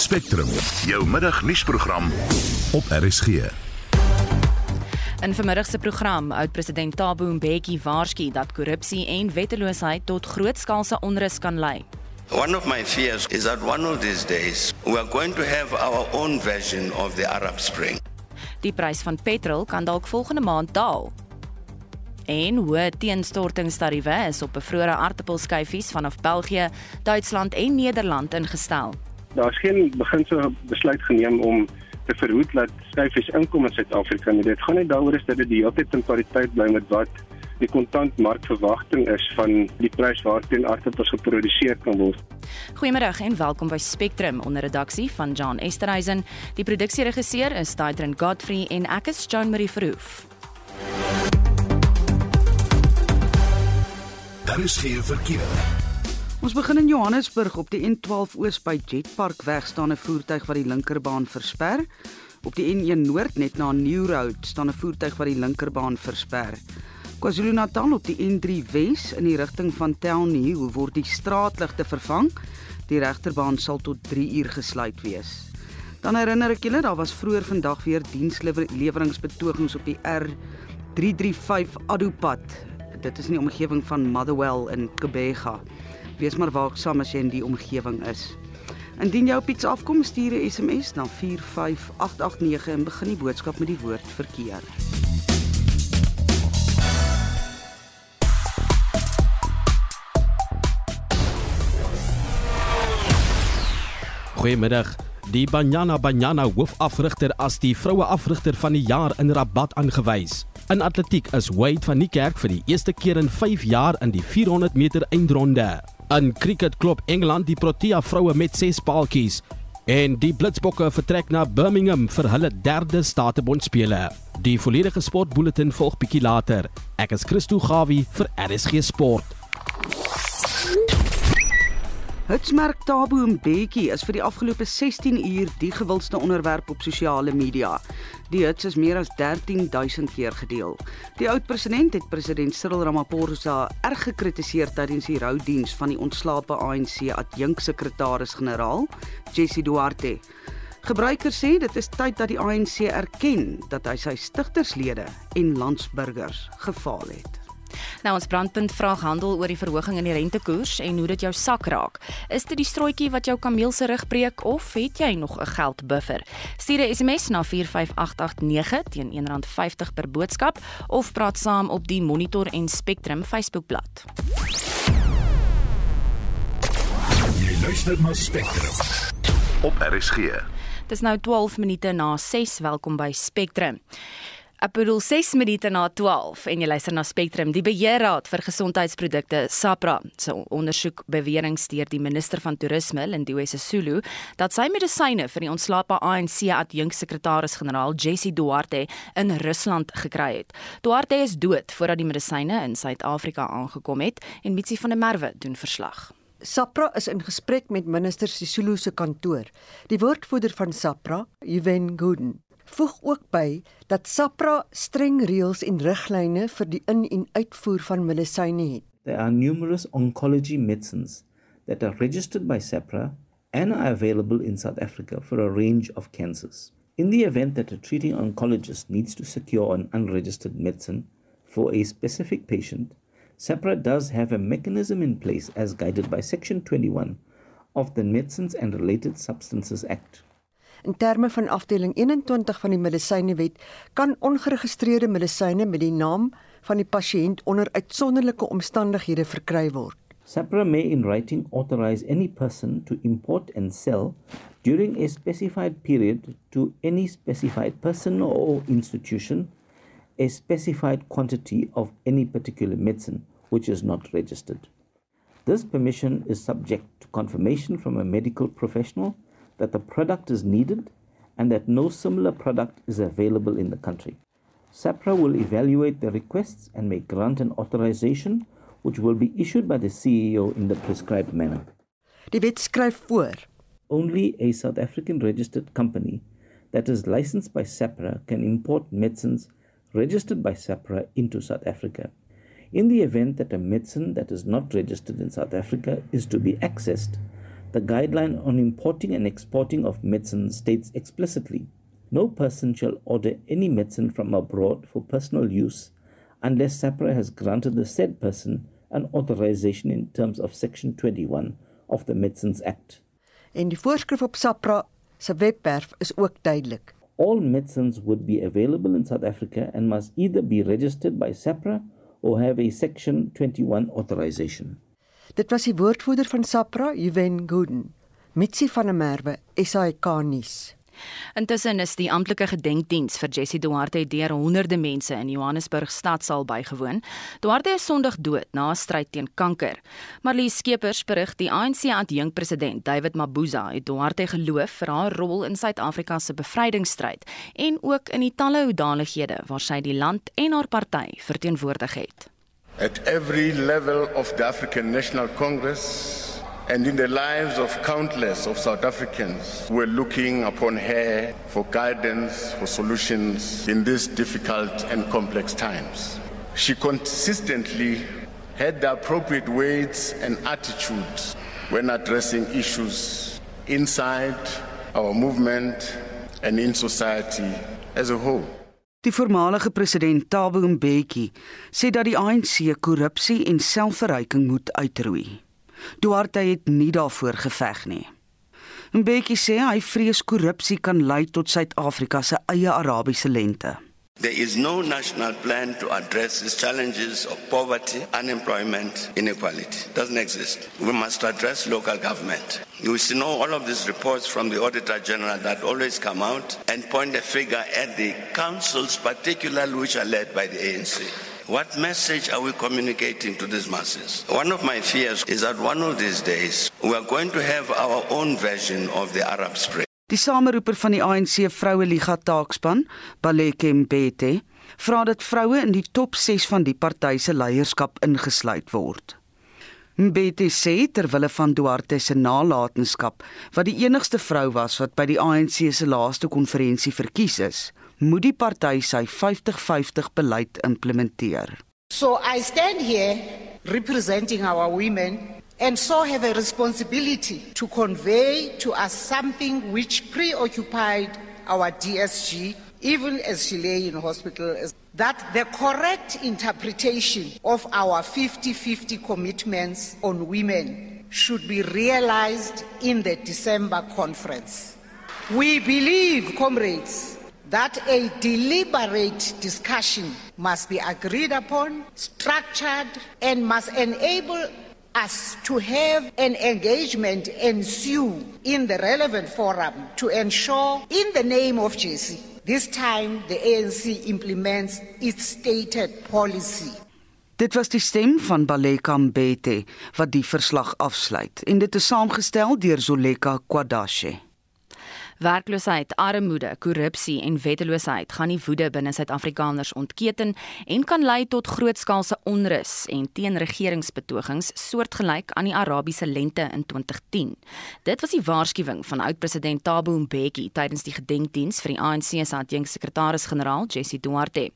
Spectrum, jou middagnuusprogram op RSG. In vermiddag se program, oud-president Thabo Mbeki waarsku dat korrupsie en wetteloosheid tot grootskaalse onrus kan lei. One of my fears is that one of these days we are going to have our own version of the Arab Spring. Die prys van petrol kan dalk volgende maand daal. En hoë teenstortingstariewe is op bevroore aardappelskyfies vanaf België, Duitsland en Nederland ingestel. Daar's geen beginsel besluit geneem om te verhoed dat skyfies inkom in Suid-Afrika nie. Dit gaan net daaroor is dat dit die hele tyd in pariteit bly met wat die kontantmarkverwagting is van die prys waarteen aardappels geproduseer kan word. Goeiemôre en welkom by Spectrum onder redaksie van John Esterhuizen. Die produksieregisseur is Daitrin Godfrey en ek is Joan Marie Verhoef. Daar is geen verkeer. Ons begin in Johannesburg op die N12 Oos by Jetpark weg staan 'n voertuig wat die linkerbaan versper. Op die N1 Noord net na New Road staan 'n voertuig wat die linkerbaan versper. KwaZulu-Natal op die N3 Wes in die rigting van Hill word die straatligte vervang. Die regterbaan sal tot 3 uur gesluit wees. Dan herinner ek julle daar was vroeër vandag weer diensleweringsbetogings op die R335 Adopad. Dit is in die omgewing van Motherwell in Kebega. Wees maar waaksaam as jy in die omgewing is. Indien jou iets afkom, stuur 'n SMS na 45889 en begin die boodskap met die woord verkeer. Goeiemiddag. Die Banyana Banyana hoofafrigter as die vroue afrigter van die jaar in Rabat aangewys. In atletiek is Wade van die Kerk vir die eerste keer in 5 jaar in die 400 meter eindronde. In cricket klop Engeland die Protea vroue met 6 paaltjies en die Blitsbokke vertrek na Birmingham vir hulle derde statebondspele. Die volledige sportbulletin volg bietjie later. Ek is Christo Gawie vir RSG Sport. Hitsmerk Tabo Mbeki is vir die afgelope 16 uur die gewildste onderwerp op sosiale media. Die hits is meer as 13000 keer gedeel. Die oud-president het president Cyril Ramaphosa erg gekritiseer tydens die roudiens van die ontslape ANC adjunksekretaris-generaal, Jesse Duarte. Gebruikers sê dit is tyd dat die ANC erken dat hy sy stigterslede en landsburgers gefaal het. Nou ons brandpunt vraag handel oor die verhoging in die rentekoers en hoe dit jou sak raak. Is dit die strooitjie wat jou kameel se rug breek of het jy nog 'n geldbuffer? Stuur 'n SMS na 45889 teen R1.50 per boodskap of praat saam op die Monitor en Spectrum Facebookblad. Jy luister na Spectrum op RSG. Dis nou 12 minute na 6. Welkom by Spectrum. Ek bedoel 6 minute na 12 en jy luister na Spectrum. Die Beheerraad vir Gesondheidsprodukte, SAPRA, se ondersoek beweringe deur die minister van Toerisme, Lindiwe Sisulu, dat sy medisyne vir die ontslape ANC adjunksekretaris-generaal Jesse Duarte in Rusland gekry het. Duarte is dood voordat die medisyne in Suid-Afrika aangekom het en Mitsi van der Merwe doen verslag. SAPRA is in gesprek met minister Sisulu se kantoor. Die woordvoerder van SAPRA, Yuven Gooden, voeg ook by dat SAPRA streng reëls en riglyne vir die in- en uitvoer van medisyne het. There are numerous oncology medicines that are registered by SAPRA and are available in South Africa for a range of cancers. In the event that a treating oncologist needs to secure an unregistered medicine for a specific patient, SAPRA does have a mechanism in place as guided by Section 21 of the Medicines and Related Substances Act. In terme van afdeling 21 van die Medisynewet kan ongeregistreerde medisyne met die naam van die pasiënt onder uitsonderlike omstandighede verkry word. SAPRA may in writing authorize any person to import and sell during a specified period to any specified person or institution a specified quantity of any particular medicine which is not registered. This permission is subject to confirmation from a medical professional that the product is needed and that no similar product is available in the country. SAPRA will evaluate the requests and may grant an authorization which will be issued by the CEO in the prescribed manner. Die wet skryf voor Only a South African registered company that is licensed by SAPRA can import medicines registered by SAPRA into South Africa. In the event that a medicine that is not registered in South Africa is to be accessed, The guideline on importing and exporting of medicine states explicitly no person shall order any medicine from abroad for personal use unless SAPRA has granted the said person an authorization in terms of Section 21 of the Medicines Act. En die voorskrif op SAPRA se webwerf is ook duidelik. All medicines would be available in South Africa and must either be registered by SAPRA or have a Section 21 authorization. Dit was die woordvoerder van SAPRA, Juwen Gooden. Mitsi van der Merwe, SAK nuus. Intussen is die amptelike gedenkdiens vir Jessie Duarte deur honderde mense in Johannesburg stadsaal bygewoon. Duarte is Sondag dood na 'n stryd teen kanker. Marlies Skeepers berig die ANC adjunkpresident David Mabuza het Duarte geloof vir haar rol in Suid-Afrika se bevrydingsstryd en ook in die talle hoedanighede waar sy die land en haar party verteenwoordig het. At every level of the African National Congress and in the lives of countless of South Africans who were looking upon her for guidance, for solutions in these difficult and complex times. She consistently had the appropriate weights and attitudes when addressing issues inside our movement and in society as a whole. Die voormalige president Thabo Mbeki sê dat die ANC korrupsie en selfverryking moet uitroei. Duarte het nie daarvoor geveg nie. Mbeki sê hy vrees korrupsie kan lei tot Suid-Afrika se eie Arabiese lente. There is no national plan to address these challenges of poverty, unemployment, inequality. It doesn't exist. We must address local government. You see know all of these reports from the Auditor General that always come out and point a figure at the councils, particularly which are led by the ANC. What message are we communicating to these masses? One of my fears is that one of these days we are going to have our own version of the Arab Spring. Die sameroeper van die ANC Vroue Liga taakspan, Baleke Mbete, vra dat vroue in die top 6 van die party se leierskap ingesluit word. Mbete sê ter wille van Duarte se nalatenskap, wat die enigste vrou was wat by die ANC se laaste konferensie verkies is, moet die party sy 50-50 beleid implementeer. So I stand here representing our women and so have a responsibility to convey to us something which preoccupied our DSG even as she lay in hospital that the correct interpretation of our 50-50 commitments on women should be realized in the December conference. We believe, comrades, that a deliberate discussion must be agreed upon, structured, and must enable us to have an engagement ensue in the relevant forum to ensure, in the name of Jesse, this time the ANC implements its stated policy. Dit was die stem van Baleka Mbete wat die verslag afsluit en dit is saamgestel deur Zoleka Kwadashe. Werkloosheid, armoede, korrupsie en wetteloosheid gaan die woede binne Suid-Afrikaners ontketen en kan lei tot grootskaalse onrus en teenregeringsbetogings soortgelyk aan die Arabiese lente in 2010. Dit was die waarskuwing van oud-president Thabo Mbeki tydens die gedenkdiens vir die ANC se adjunksekretaris-generaal Jesse Duarte.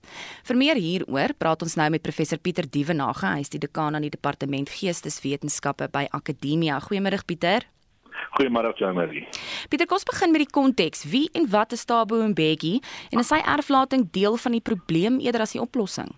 Vir meer hieroor praat ons nou met professor Pieter Dievenage, hy is die dekaan aan die departement Geesteswetenskappe by Akademia. Goeiemôre Pieter. Goeiemôre Jamie. Pieter, kom ons begin met die konteks. Wie en wat is Tabo Mbeki en is sy erflating deel van die probleem eerder as die oplossing?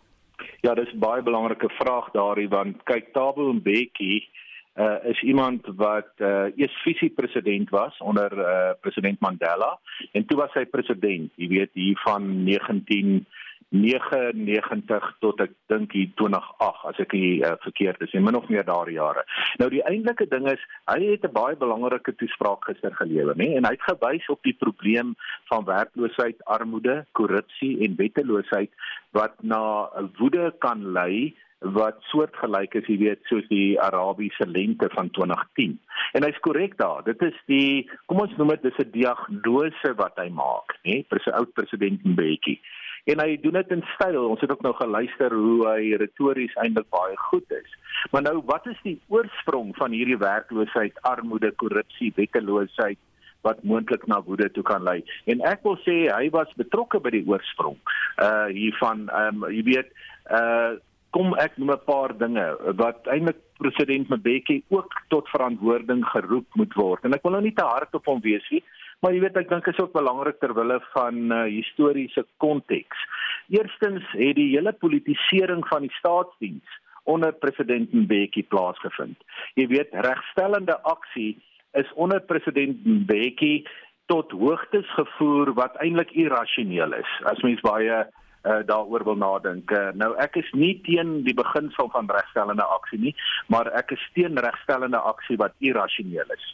Ja, dis 'n baie belangrike vraag daarin want kyk Tabo Mbeki uh, is iemand wat uh, eers visiepresident was onder uh, president Mandela en toe was hy president, jy weet hier van 19 99 tot ek dink hier 2008 as ek nie uh, verkeerd is, en min of meer daardie jare. Nou die eintlike ding is hy het 'n baie belangrike toespraak gister gelewer, nê, en hy het gewys op die probleem van werkloosheid, armoede, korrupsie en wetteloosheid wat na woede kan lei wat soortgelyk is, jy weet, soos die Arabiese lente van 2010. En hy's korrek daar. Dit is die kom ons noem dit dis 'n diagnose wat hy maak, nê, vir sy oud president Mbeki en hy doen dit in styl. Ons het ook nou geluister hoe hy retories eintlik baie goed is. Maar nou wat is die oorsprong van hierdie werkloosheid, armoede, korrupsie, wetteloosheid wat moontlik na woede toe kan lei? En ek wil sê hy was betrokke by die oorsprong uh hiervan ehm um, jy weet uh kom ek noem 'n paar dinge wat eintlik president Mbeki ook tot verantwoording geroep moet word. En ek wil nou nie te hard op hom wees nie, maar jy weet ek dink is ook belangrik ter wille van uh, historiese konteks. Eerstens het die hele politisering van die staatsdiens onder president Mbeki plaasgevind. Jy weet regstellende aksie is onder president Mbeki tot hoogtes gevoer wat eintlik irrasioneel is. As mens baie uh, daaroor wil nadink. Uh, nou ek is nie teen die beginsel van regstellende aksie nie, maar ek is teen regstellende aksie wat irrasioneel is.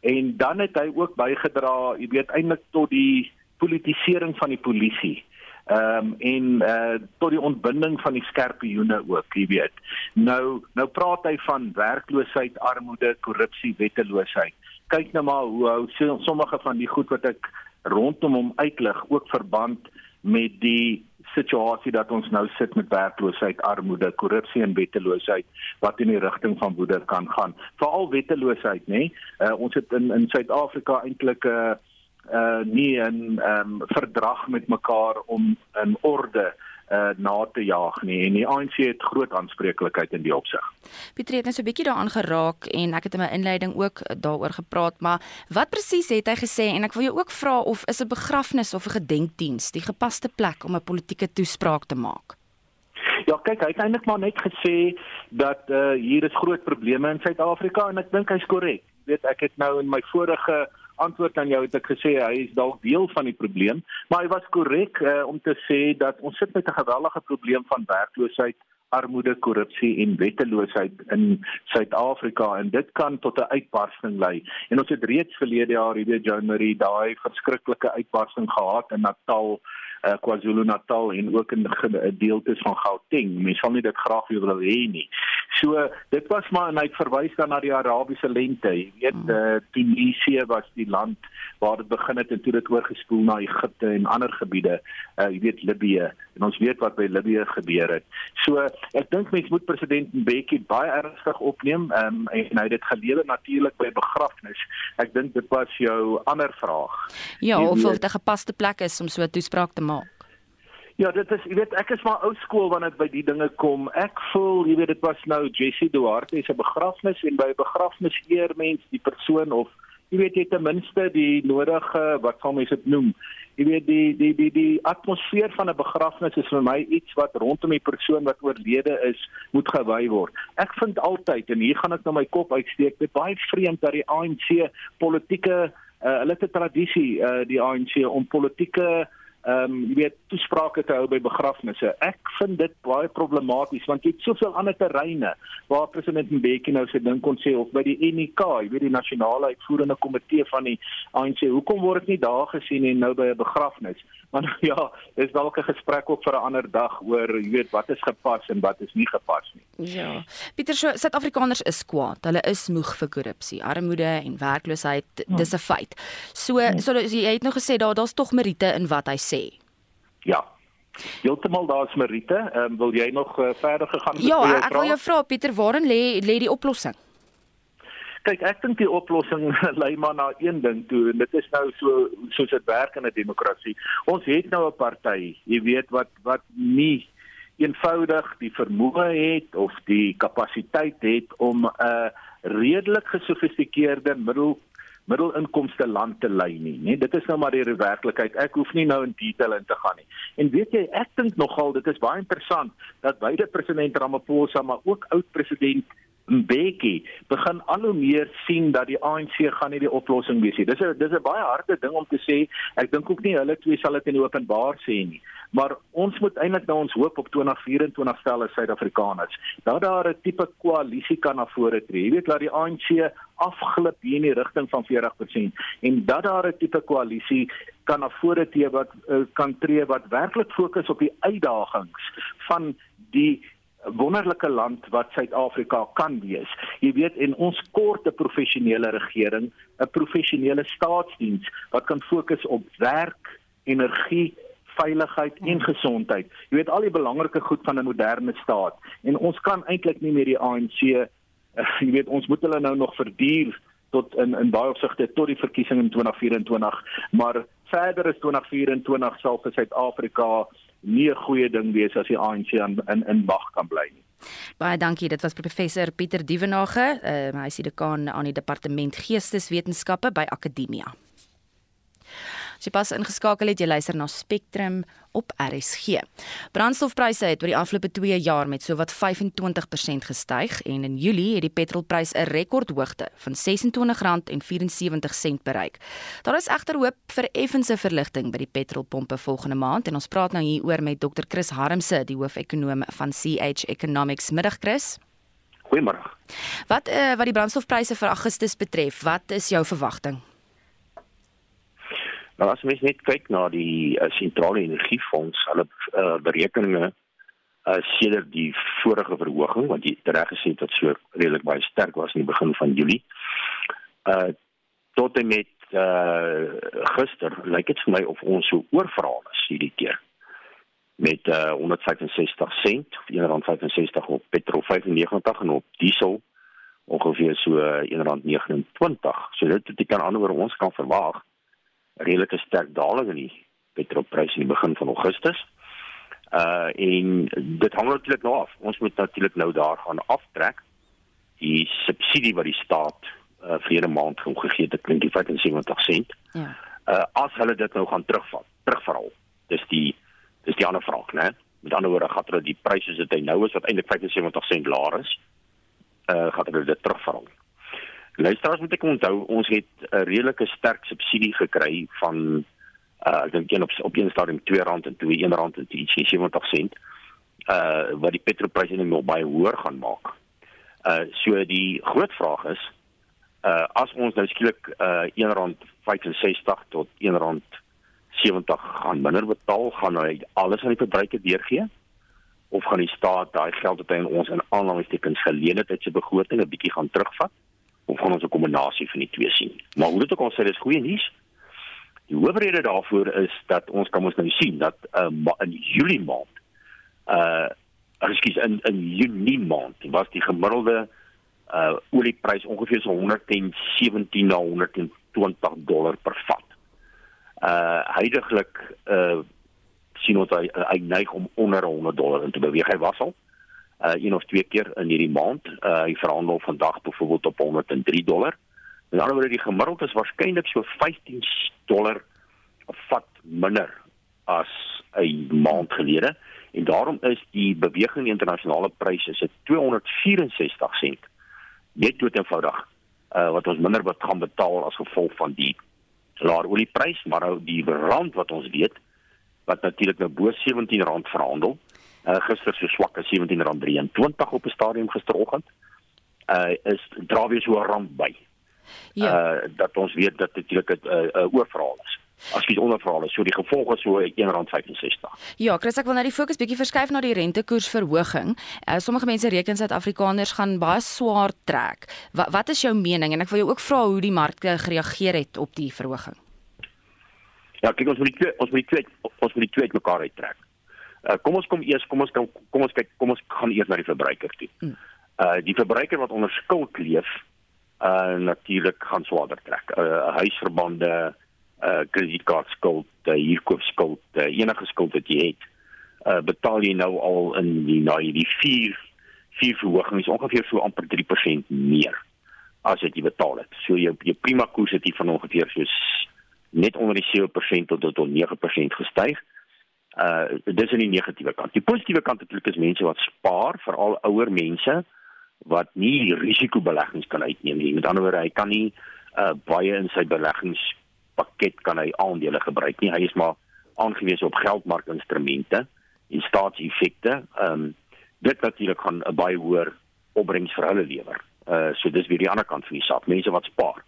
En dan het hy ook bygedra, jy weet eintlik tot die politisering van die polisie. Ehm um, en uh, tot die ontbinding van die skerpioene ook, jy weet. Nou nou praat hy van werkloosheid, armoede, korrupsie, wetteloosheid. Kyk nou maar hoe hou sommige van die goed wat ek rondom hom uitlig ook verband met die situasie dat ons nou sit met werkloosheid, armoede, korrupsie en wetteloosheid wat in die rigting van woede kan gaan. Veral wetteloosheid, nê? Uh, ons het in in Suid-Afrika eintlik 'n uh, uh, nie 'n um, verdrag met mekaar om 'n orde uh, na te jaag nie en die ANC het groot aanspreeklikheid in die opsig. Pieter het net so 'n bietjie daaraan geraak en ek het in my inleiding ook daaroor gepraat, maar wat presies het hy gesê en ek wil jou ook vra of is 'n begrafnis of 'n gedenkdiens die gepaste plek om 'n politieke toespraak te maak? Ja, kyk, hy het eintlik maar net gesê dat uh, hier is groot probleme in Suid-Afrika en ek dink hy's korrek. Jy weet, ek het nou in my vorige antwoord aan jou het ek gesê hy is dalk deel van die probleem, maar hy was korrek uh, om te sê dat ons sit met 'n geweldige probleem van werkloosheid, armoede, korrupsie en wetteloosheid in Suid-Afrika en dit kan tot 'n uitbarsting lei. En ons het reeds verlede jaar, jy weet, Joan Marie daai verskriklike uitbarsting gehad in Natal uh, KwaZulu-Natal en ook in deeltes van Gauteng. Mense sal nie dit graag wil hê nie. So dit was maar en hy verwys dan na die Arabiese lente. Jy weet hmm. uh, Tunesië was die land waar dit begin het en toe dit oorgespoel na Egipte en ander gebiede. Uh, jy weet Libië en ons weet wat by Libië gebeur het. So ek dink mense moet president Mbeki baie ernstig opneem um, en hy het dit gelewe natuurlik by begrafnis. Ek dink dit was jou ander vraag. Ja, of of dit 'n gepaste plek is om so 'n toespraak te maak. Ja, dit is, jy weet, ek is maar ou skool wanneer dit by die dinge kom. Ek voel, jy weet, dit was nou Jessie Duarte se begrafnis en by begrafnis eer mens die persoon of jy weet jy ten minste die nodige wat sal mens dit noem. Jy weet die die die die atmosfeer van 'n begrafnis is vir my iets wat rondom die persoon wat oorlede is moet gewy word. Ek vind altyd en hier gaan ek nou my kop uitsteek, dit baie vreemd dat die ANC politieke uh, hulle het 'n tradisie uh, die ANC om politieke ehm um, jy weet toesprake te hou by begrafnisse. Ek vind dit baie problematies want jy het soveel ander terreine waar president Mbeki nou sy ding kon sê of by die NK, jy weet die nasionale uitvoerende komitee van die ANC. Hoekom word dit nie daar gesien en nou by 'n begrafnis? Maar nou, ja, dis dalk 'n gesprek ook vir 'n ander dag oor jy weet wat is gepas en wat is nie gepas nie. Ja. Pieter, so Suid-Afrikaners is kwaad. Hulle is moeg vir korrupsie, armoede en werkloosheid. Dis 'n feit. So so jy het nou gesê daar daar's tog meriete in wat hy sê. Ja. Heeltemal daar's Marite. Ehm um, wil jy nog uh, verder gegaan met? Ja, ek wil jou vra Pieter, waarin lê lê die oplossing? Kyk, ek dink die oplossing lê maar na een ding toe en dit is nou so soos dit werk in 'n demokrasie. Ons het nou 'n party, jy weet wat wat nie eenvoudig die vermoë het of die kapasiteit het om 'n uh, redelik gesofistikeerde middel middelinkomste land te lei nie, nê? Dit is nou maar die werklikheid. Ek hoef nie nou in detail in te gaan nie. En weet jy, ek dink nogal dit is baie interessant dat beide president Ramaphosa maar ook oud president Mbeki begin al hoe meer sien dat die ANC gaan nie die oplossing wees nie. Dis 'n dis 'n baie harde ding om te sê. Ek dink ook nie hulle twee sal dit in openbaar sê nie. Maar ons moet eintlik nou ons hoop op 2024 stel as Suid-Afrikaners. Dat daar 'n tipe koalisie kan na vore tree. Jy weet dat die ANC afglip hier in die rigting van 40% en dat daar 'n tipe koalisie kan na vore tree wat uh, kan tree wat werklik fokus op die uitdagings van die wonderlike land wat Suid-Afrika kan wees. Jy weet en ons kort 'n professionele regering, 'n professionele staatsdiens wat kan fokus op werk, energie, veiligheid en gesondheid. Jy weet al die belangrike goed van 'n moderne staat en ons kan eintlik nie meer die ANC eh, jy weet ons moet hulle nou nog verduur tot in in baie opsigte tot die verkiesing in 2024, maar verder is 2024 sal vir Suid-Afrika nie 'n goeie ding wees as die ANC in in, in wag kan bly nie. Baie dankie. Dit was professor Pieter Dievenage, uh, hy is die dekaan aan die departement Geesteswetenskappe by Akademia. As jy pas ingeskakel het, jy luister na Spectrum op RSG. Brandstofpryse het oor die afgelope 2 jaar met sowat 25% gestyg en in Julie het die petrolprys 'n rekordhoogte van R26.74 bereik. Daar is egter hoop vir effense verligting by die petrolpompe volgende maand en ons praat nou hieroor met Dr. Chris Harmse, die hoofekonoom van CH Economics. Middag Chris. Goeiemôre. Wat uh, wat die brandstofpryse vir Augustus betref, wat is jou verwagting? Nou as mens net kyk na die uh, sentrale energiefonds, hulle uh, berekeninge uh, sedert die vorige verhoging wat jy reg gesê het dat so redelik baie sterk was in die begin van Julie. Uh tot en met uh gister lyk dit vir my of ons so oorverhaal is hierdie keer met uh 165 sent of 165 op petrol 95 en op diesel ongeveer so 129. So dit beteken anderswoorde ons kan verwag redelike sterk daling in die petrolprys in die begin van Augustus. Uh en dit hang natuurlik nou af. Ons moet natuurlik nou daar gaan aftrek die subsidie wat die staat uh vir 'n maand gaan gegee het, klink die 75 sent. Ja. Uh as hulle dit nou gaan terugvat, terugverhaal. Dis die dis die ander vraag, né? Met ander woorde, gaan hulle die pryse wat hy nou is wat eintlik 75 sent laer is, uh gaan hulle dit terugverhaal. Luisteraars moet ek onthou ons het 'n redelike sterk subsidie gekry van uh ek dink een op op een stadium R2 en toe R1 en ietsie 70 sent uh wat die petrolpryse nog baie hoër gaan maak. Uh so die groot vraag is uh as ons nou skielik uh R1.65 tot R1.70 gaan minder betaal, gaan hy alles aan die verbruiker deurgee of gaan die staat daai geld wat hy aan ons in aanhalingstekens geleen het uit sy begroting 'n bietjie gaan terugvat? Of gaan ons 'n kombinasie van die twee sien. Maar hoe dit ook al sê, dis goeie nuus. Die hoofrede daarvoor is dat ons kan ons nou sien dat uh, in Julie maand uh ekskuus in in Junie maand was die gemiddelde uh olieprys ongeveer so 117 na 120 dollar per vat. Uh heidaglik uh sien ons hy, hy neig om onder 100 dollar in te beweeg. Hy was al uh een of twee keer in hierdie maand. Uh hy verhandel vandag byvoorbeeld op 103 dollar. Met ander woorde die gemiddeld is waarskynlik so 15 dollar vat minder as 'n maand gelede en daarom is die beweging in die internasionale pryse se 264 sent net dood eenvoudig uh wat ons minder wat gaan betaal as gevolg van die laer olieprys maar nou die rand wat ons weet wat natuurlik nou bo 17 rand verhandel uh, gister so swak as R17.23 op 'n stadium gisteroggend. Uh is dra weer so 'n ramp by. Ja. Uh dat ons weet dat dit natuurlik 'n uh, uh, oorverhaal is. As jy onderverhaal is, so die gevolg is so R1.65. Ja, Chris, ek wil nou die fokus bietjie verskuif na die rentekoersverhoging. Uh, sommige mense reken Suid-Afrikaners gaan baie swaar trek. Wat wat is jou mening en ek wil jou ook vra hoe die markte gereageer het op die verhoging? Ja, kyk ons moet die twee, ons moet die twee ons moet die twee uitmekaar uittrek. Uh, kom ons kom eers kom ons kom, kom ons kyk kom ons gaan eers na die verbruiker toe. Uh die verbruiker wat onder skuld leef uh natuurlik gaan swaarder trek. Uh huisverbande, uh kredietkaartskuld, uh, huurkoopskuld, uh, enige skuld wat jy het, uh betaal jy nou al in die na die 4 vier verhogings ongeveer so amper 3% meer as wat jy betaal het. So jou jou prima koers het hier van ongeveer so net onder die 7% tot tot 9% gestyg uh dis in die negatiewe kant. Die positiewe kant natuurlik is mense wat spaar, veral ouer mense wat nie risikobeleggings kan uitneem nie. Met ander woorde, hy kan nie uh baie in sy beleggingspakket kan hy aandele gebruik nie. Hy is maar aangewese op geldmarkinstrumente en staatseffekte. Um dit natuurlik gaan 'n baie hoër opbrengs vir hulle lewer. Uh so dis weer die ander kant van die saak. Mense wat spaar.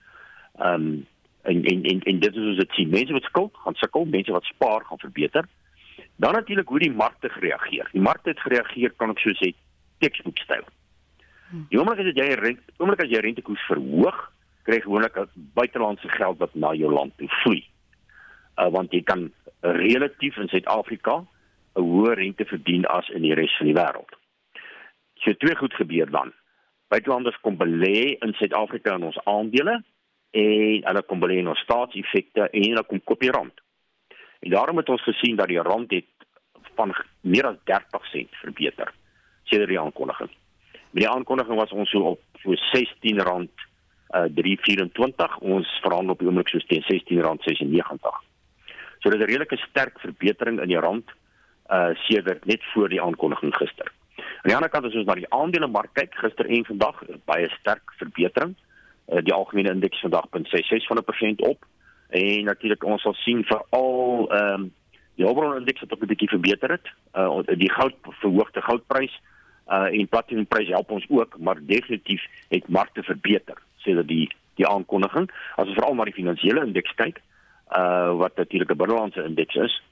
Um en en en, en dit is soos dit sien. Mense wat skuld gaan sukkel, mense wat spaar gaan verbeter. Dan natuurlik hoe die markte gereageer. Die markte het gereageer kan ek so sê teksboekstyl. Die oomblik as jy rente, oomblik as jy rentekoers verhoog, kry jy gewoonlik buitelandse geld wat na jou land toe vloei. Uh want jy kan relatief in Suid-Afrika 'n hoër rente verdien as in die res van die wêreld. So twee goed gebeur dan. Buitelanders kom belê in Suid-Afrika in ons aandele en hulle kom belê in ons staatseffekte en hulle kom koop die rand. En daarom het ons gesien dat die rand het van meer as 30 sent verbeter sedert die aankondiging. Met die aankondiging was ons so op so R16 uh 324 ons verhandel op die oomblik so teen R16.96. So dit is 'n redelike sterk verbetering in die rand uh sedert net voor die aankondiging gister. Aan die ander kant as ons na die aandelemark kyk, gister en vandag baie sterk verbetering. Uh die algemene indeks vandag 0.66% op en natuurlik ons sal sien veral ehm um, die overall indeks het ook 'n bietjie verbeter het. Uh die goud verhoogde goudprys uh en platinumprys help ons ook, maar definitief het markte verbeter sedert die die aankondiging. As ons veral na die finansiële indeks kyk, uh wat natuurlik 'n binnelandse indeks is,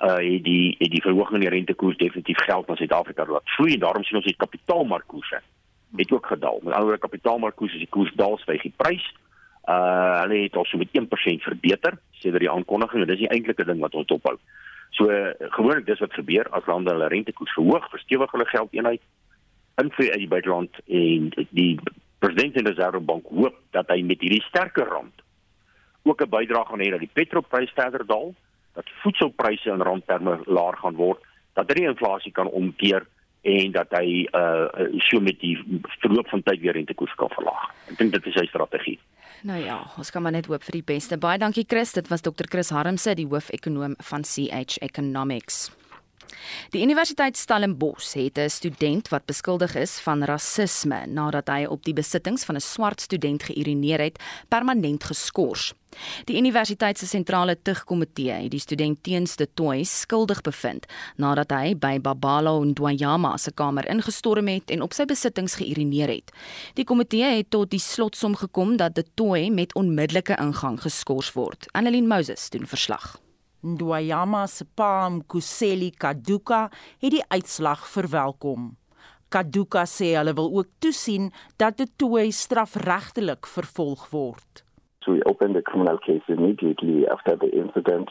uh het die het die verhoging in die rentekoers definitief geld na Suid-Afrika laat vloei en daarom sien ons die kapitaalmarkkoerse het ook gedaal. Met ander woorde kapitaalmarkkoerse, die koers daal styg die prys. Uh hulle het also met 1% verbeter sedert die aankondiging en dis die eintlike ding wat ons dophou. So gewoonlik dis wat gebeur as lande hulle rentekoers verhoog, verstewig hulle geldeenheid invloed uit die buiteland en die president van die Reservebank hoop dat hy met hierdie sterker rand ook 'n bydrae gaan hê dat die petrolprys verder daal, dat voedselpryse in randterme laer gaan word, dat hy die inflasie kan omkeer en dat hy uh so met die verloop van tyd weer rentekoers kan verlaag. Ek dink dit is sy strategie. Nou ja, ons kan maar net hoop vir die beste. Baie dankie Chris, dit was Dr. Chris Harmse, die hoofekonoom van CH Economics. Die Universiteit Stellenbosch het 'n student wat beskuldig is van rasisme nadat hy op die besittings van 'n swart student geurineer het, permanent geskort. Die universiteit se sentrale tugkomitee het die student teens de Toy skuldig bevind nadat hy by Babalo Ndwanyama se kamer ingestorm het en op sy besittings geurineer het. Die komitee het tot die slotsom gekom dat de Toy met onmiddellike ingang geskort word. Annelien Moses doen verslag. Ndwayama se pa Mkuseli Kaduka het die uitslag verwelkom. Kaduka sê hulle wil ook toesien dat die twee strafregtelik vervolg word. So we opened the criminal case immediately after the incident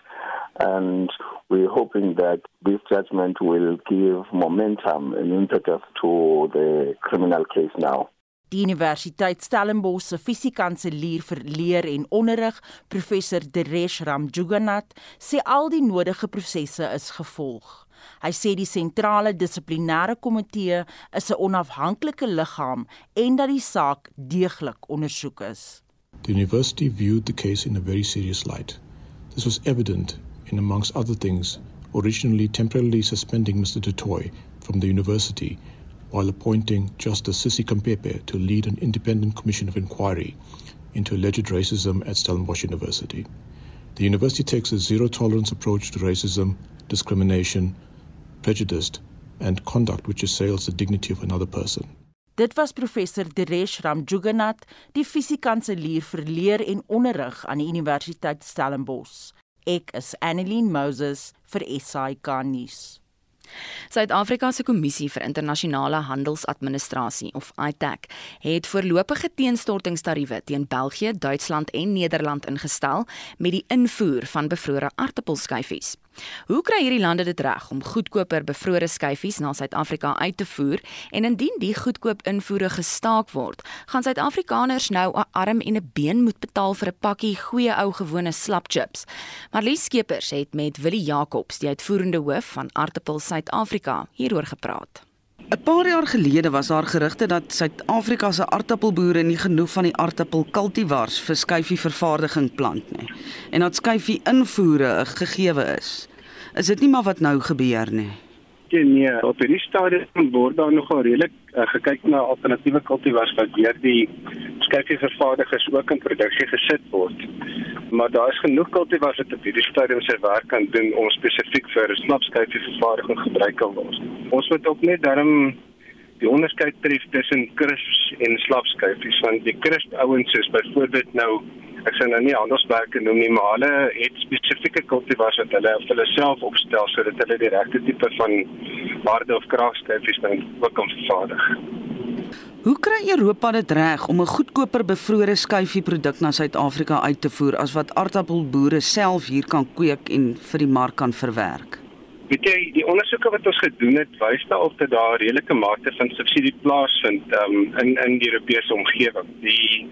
and we're hoping that this judgment will give momentum and impetus to the criminal case now. Die Universiteit Stellenbosch se fisiekanselier vir leer en onderrig, professor Deresh Ramjuganat, sê al die nodige prosesse is gevolg. Hy sê die sentrale dissiplinêre komitee is 'n onafhanklike liggaam en dat die saak deeglik ondersoek is. The university viewed the case in a very serious light. This was evident in amongst other things originally temporarily suspending Mr. Dutoy from the university while appointing Justice Sissy Kampepe to lead an independent commission of inquiry into alleged racism at Stellenbosch University. The university takes a zero tolerance approach to racism, discrimination, prejudice, and conduct which assails the dignity of another person. Dit was professor Deresh Ramjuganat, die fisiekanselier vir leer en onderrig aan die Universiteit Stellenbosch. Ek is Annelien Moses vir SAK nuus. Suid-Afrika se Kommissie vir Internasionale Handelsadministrasie of ITAC het voorlopige teenstortingstariewe teen België, Duitsland en Nederland ingestel met die invoer van bevrore aartappelskyfies. Hoe kry hierdie lande dit reg om goedkoper bevrore skyfies na Suid-Afrika uit te voer en indien die goedkoop invoere gestaak word, gaan Suid-Afrikaners nou 'n arm en 'n been moet betaal vir 'n pakkie goeie ou gewone slap chips. Marlies Skeepers het met Willie Jacobs, die uitvoerende hoof van Aartappel Suid-Afrika, hieroor gepraat. 'n Paar jaar gelede was daar gerugte dat Suid-Afrika se aartappelboere nie genoeg van die aartappel kultivars vir skyfie vervaardiging plant nie en dat skyfie invoere 'n gegewe is. Is dit nie maar wat nou gebeur nie? Ja, nee, op hierdie stadium word daar nogal redelik uh, gekyk na alternatiewe kultivars wat deur die skyfie vervaardigers ook in produksie gesit word. Maar daar is genoeg kultivars wat op hierdie stadium sy werk kan doen om spesifiek vir snapskyfie vervaardiging gebruik kan word. Ons moet ook net daarom die onderskeid tref tussen crisps en slapskyfies want die crisp ouens is byvoorbeeld nou ek sê nou nie handelsmerke noem nie maar hulle het spesifieke kultivars wat hulle of hulle self opstel sodat hulle die regte tipe van harde of kraagskyfies dan ook kan vervaardig. Hoe kry Europa dit reg om 'n goedkoper bevrore skyfie produk na Suid-Afrika uit te voer as wat aardappelboere self hier kan kweek en vir die mark kan verwerk? Weet jy, die ondersoeke wat ons gedoen het, wys daarop dat daar redelike mate van subsidie plaasvind um, in in die Europese omgewing. Die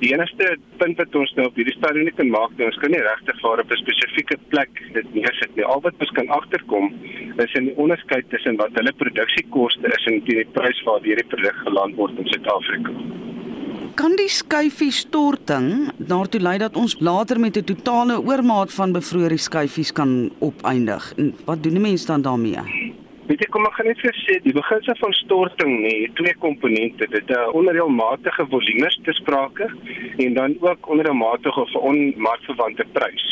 Die enigste punt wat ons nou op hierdie stadium nie kan maak nie, ons kan nie regtig vir op 'n spesifieke plek dit neersit nie. Al wat ons kan agterkom is in die onderskeid tussen wat hulle produksiekoste is en die prys waar hierdie produk geland word in Suid-Afrika. Kan die skyfie storting daartoe lei dat ons later met 'n totale oormaat van bevrore skyfies kan opeindig? En wat doen die mense dan daarmee? Weet jy kom ek gaan net vir sê die beginsel van storting nê, nee, twee komponente, dit 'n onderdeelmatige volumes te sprake en dan ook onderdeelmatige of onmarkverwante prys.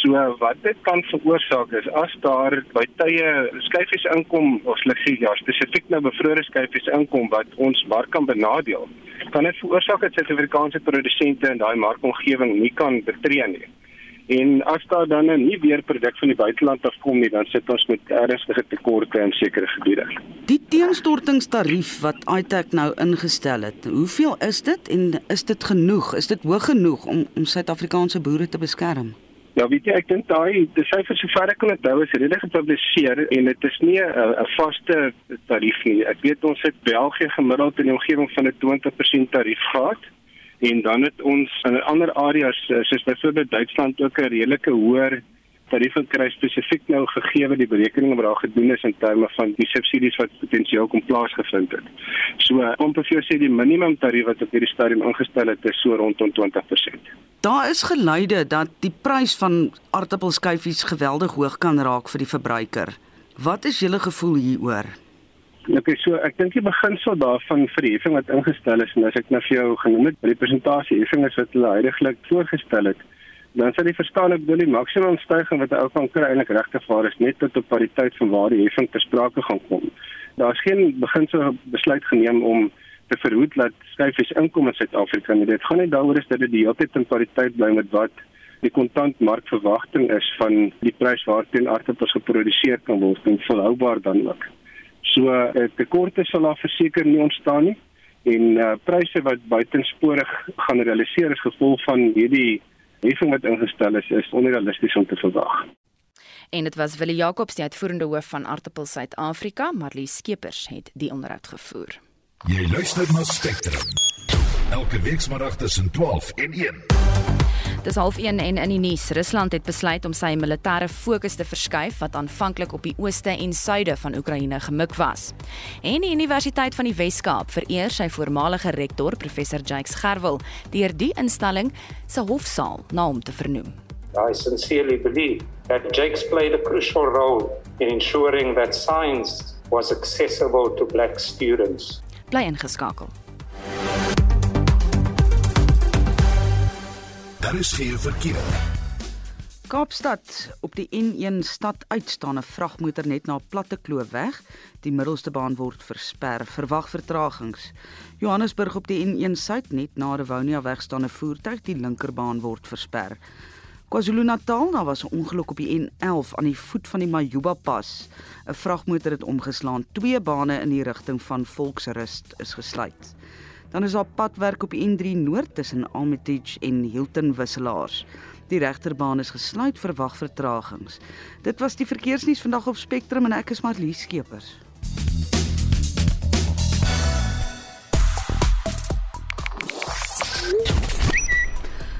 So wat dit kan veroorsaak is as daar by tye skyfies inkom of slegs ja spesifiek nou bevrore skyfies inkom wat ons mark kan benadeel, kan dit veroorsaak dat Suid-Afrikaanse produsente in daai markomgewing nie kan betree nie. En as daar dan 'n nie weer produk van die buiteland afkom nie, dan sit ons met ernstige tekorte in sekere gebiede. Die teenstortingstarief wat iTech nou ingestel het, hoeveel is dit en is dit genoeg? Is dit hoog genoeg om om Suid-Afrikaanse boere te beskerm? Ja, weet jy, ek dink daai die syfers sover ek kan onthou is redelik gepubliseer en dit is nie 'n vaste tarief nie. Ek weet ons het België gemiddeld in die omgewing van 'n 20% tarief gehad en dan het ons in ander areas soos byvoorbeeld Duitsland ook 'n redelike hoër tarief gekry spesifiek nou gegee die berekening wat daar gedoen is in terme van die subsidies wat potensieel kom plaasgevind het. So te vir sê die minimum tarief wat op hierdie stadium ingestel het is so rondom 20%. Daar is geluide dat die prys van aardappelskyfies geweldig hoog kan raak vir die verbruiker. Wat is julle gevoel hieroor? Okay, so ek dink die beginsel daarvan vir die heffing wat ingestel is en as ek nou vir jou genoem het, die presentasie heffing is wat hulle heidaglik voorgestel het, dan sal jy verstaan ek bedoel die maksimum stygings wat 'n ou kan kry eintlik regtig waar is net tot op pariteit van waar die heffing ter sprake gaan kom. Daar's geen beginsel besluit geneem om te verhoed dat skyfies inkom in Suid-Afrika nie. Dit gaan net daaroor is dat dit die hele tyd in pariteit bly met wat die kontantmarkverwagting is van die prys waarteen aardappels geproduseer kan word en volhoubaar dan ook. So 'n uh, tekorte sal daar verseker nie ontstaan nie en uh, pryse wat buitensporig gaan realiseer as gevolg van hierdie heffing wat ingestel is is onrealisties om te verwag. En dit was Willie Jacobs, die uitvoerende hoof van Artappel Suid-Afrika, Marlie Skeepers het die onderhoud gevoer. Jy luister na Spectrum. Elke week saterdag tussen 12 en 1. Dis half 1 en in die nuus. Rusland het besluit om sy militêre fokus te verskuif wat aanvanklik op die ooste en suide van Oekraïne gemik was. En die Universiteit van die Wes-Kaap vereer sy voormalige rektor, professor Jakes Gerwel, deur die instelling se hofsaal na hom te vernoem. I sincerely believe that Jakes played a crucial role in ensuring that science was accessible to black students. Bly ingeskakel. Daar is geen verkeer. Kaapstad op die N1 stad uitstaande vragmotor net na platte kloof weg. Die middelste baan word versper. Verwag vertragings. Johannesburg op die N1 suid net na Rewonia wegstaande voertuig, die linkerbaan word versper. KwaZulu-Natal, daar was 'n ongeluk op die N11 aan die voet van die Majuba pas. 'n Vragmotor het omgeslaan. Twee bane in die rigting van Volksrust is gesluit. Dan is daar padwerk op die N3 Noord tussen Armitage en Hilton Wisselaars. Die regterbaan is gesluit vir wagvertragings. Dit was die verkeersnuus vandag op Spectrum en ek is Marlies Skeepers.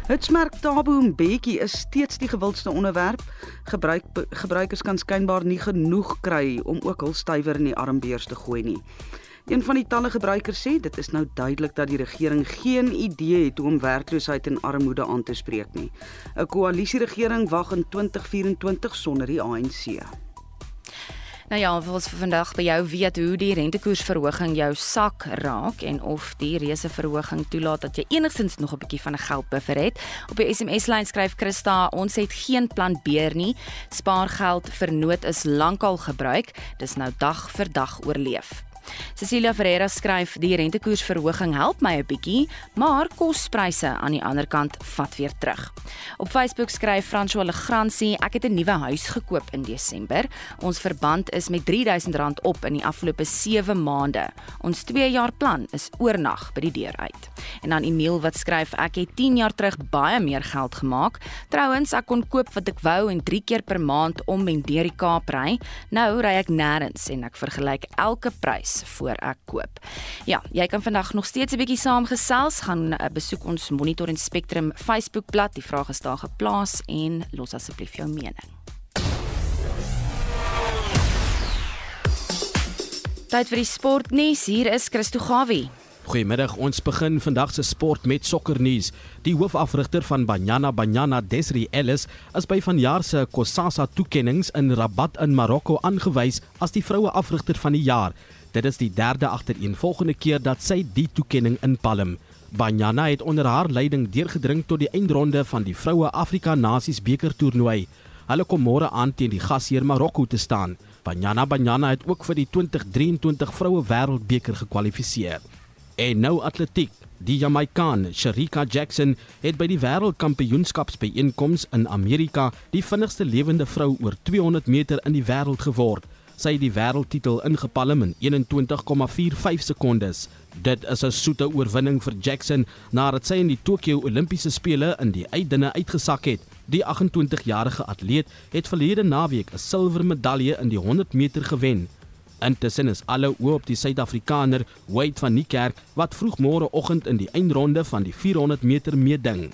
Hitsmerk Tabo Mbeki is steeds die gewildste onderwerp. Gebruik gebruikers kan skynbaar nie genoeg kry om ook hul stywer in die armbeurs te gooi nie. Een van die talle gebruikers sê dit is nou duidelik dat die regering geen idee het hoe om werkloosheid en armoede aan te spreek nie. 'n Koalisieregering wag in 2024 sonder die ANC. Nou ja, ons vir vandag by jou weet hoe die rentekoersverhoging jou sak raak en of die reuse verhoging toelaat dat jy enigstens nog 'n bietjie van 'n geldbuffer het. Op die SMS-lyn skryf Christa, ons het geen plan B nie. Spaargeld vir nood is lankal gebruik. Dis nou dag vir dag oorleef. Cecilia Ferreira skryf die rentekoersverhoging help my 'n bietjie, maar kospryse aan die ander kant vat weer terug. Op Facebook skryf François Legrandsie, ek het 'n nuwe huis gekoop in Desember. Ons verband is met R3000 op in die afgelope 7 maande. Ons 2 jaar plan is oornag by die deur uit. En dan Emil wat skryf, ek het 10 jaar terug baie meer geld gemaak. Trouwens, ek kon koop wat ek wou en 3 keer per maand om en deur die Kaap ry. Nou ry ek nêrens en ek vergelyk elke prys voor ek koop. Ja, jy kan vandag nog steeds 'n bietjie saamgesels, gaan uh, besoek ons Monitor en Spectrum Facebookblad. Die vraag is daar geplaas en los asseblief jou mening. Tyd vir die sportnuus. Hier is Christo Gawie. Goeiemiddag. Ons begin vandag se sport met sokkernuus. Die hoofafrigter van Banyana Banyana, Desri Ellis, is by vanjaar se Kosasa toekenninge in Rabat in Marokko aangewys as die vroue afrigter van die jaar. Dit is die derde agtereenvolgende keer dat sy die toekenning inpalm. Banyana het onder haar leiding deurgedring tot die eindronde van die vroue Afrika Nasies beker toernooi. Hulle kom môre aan teen die gasheer Marokko te staan. Banyana Banyana het ook vir die 2023 vroue wêreldbeker gekwalifiseer. En nou atletiek. Die Jamaikaan Sharika Jackson het by die wêreldkampioenskapsbyeenkoms in Amerika die vinnigste lewende vrou oor 200 meter in die wêreld geword. Sy die wêreldtitel ingepalm in 21,45 sekondes. Dit is 'n soete oorwinning vir Jackson nadat sy in die Tokio Olimpiese spele in die uitdinne uitgesak het. Die 28-jarige atleet het verlede naweek 'n silwer medalje in die 100 meter gewen. Intussen is alle oë op die Suid-Afrikaner Wade van Niekerk wat vroegmôre oggend in die eindronde van die 400 meter meeding.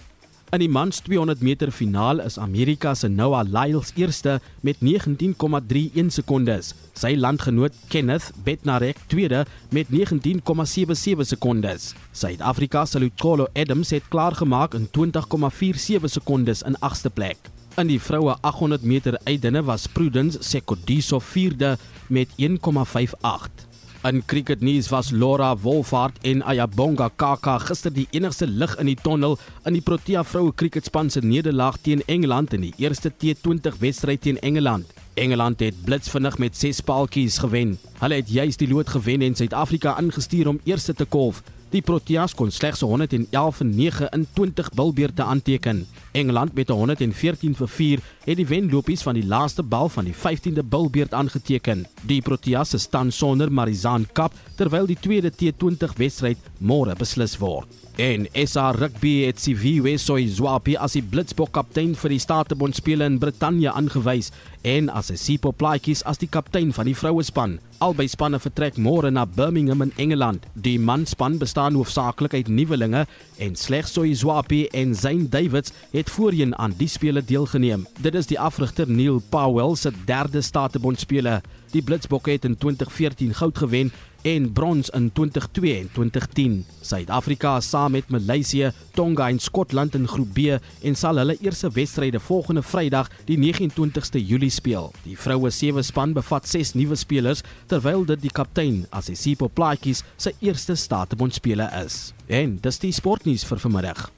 In die mans 200 meter finaal is Amerika se Noah Lyles eerste met 19,31 sekondes. Sy landgenoot Kenneth Bednarek tweede met 19,77 sekondes. Suid-Afrika se Lutolo Adams het klaargemaak in 20,47 sekondes in agste plek. In die vroue 800 meter uitdinne was Prudence Sekodiso vierde met 1,58. In cricketnuus was Laura Wolfhard en Ayabonga Kaka gister die enigste lig in die tonnel in die Protea vroue cricketspan se nederlaag teen Engeland in die eerste T20 wedstryd teen Engeland. Engeland het blitsvinnig met 6 paaltjies gewen. Hulle het juis die lood gewen en Suid-Afrika ingestuur om eerste te kolf. Die Proteas kon slegs 111 vir 9 in 20 bilbeerte aanteken. Engeland met 114 vir 4 het die wenlopies van die laaste bal van die 15de bilbeert aangeteken. Die Proteas staan sonder Marizaan Kap terwyl die tweede T20 wedstryd môre beslis word. En SA Rugby het Siviwe Soizwapi as die Blitsbok kaptein vir die Statebond spele in Brittanje aangewys en as 'n Sipo Plaatjies as die kaptein van die vrouespan. Albei spanne vertrek môre na Birmingham in Engeland. Die manspan bestaan hoofsaaklik uit nuwelinge en slegs Soizwapi en Zayn Davids het voorheen aan die spele deelgeneem. Dit is die afrigter Neil Powell se derde Statebond spele. Die Blitsbokke het in 2014 goud gewen en brons in 2002 en 2010. Suid-Afrika saam met Maleisië, Tonga en Skotland in Groep B en sal hulle eerste wedstryde volgende Vrydag, die 29ste Julie speel. Die vroue sewe span bevat 6 nuwe spelers terwyl dit die kaptein Asisipo Plaatjies se eerste Statebondspele is. En dis die sportnuus vir vanmiddag.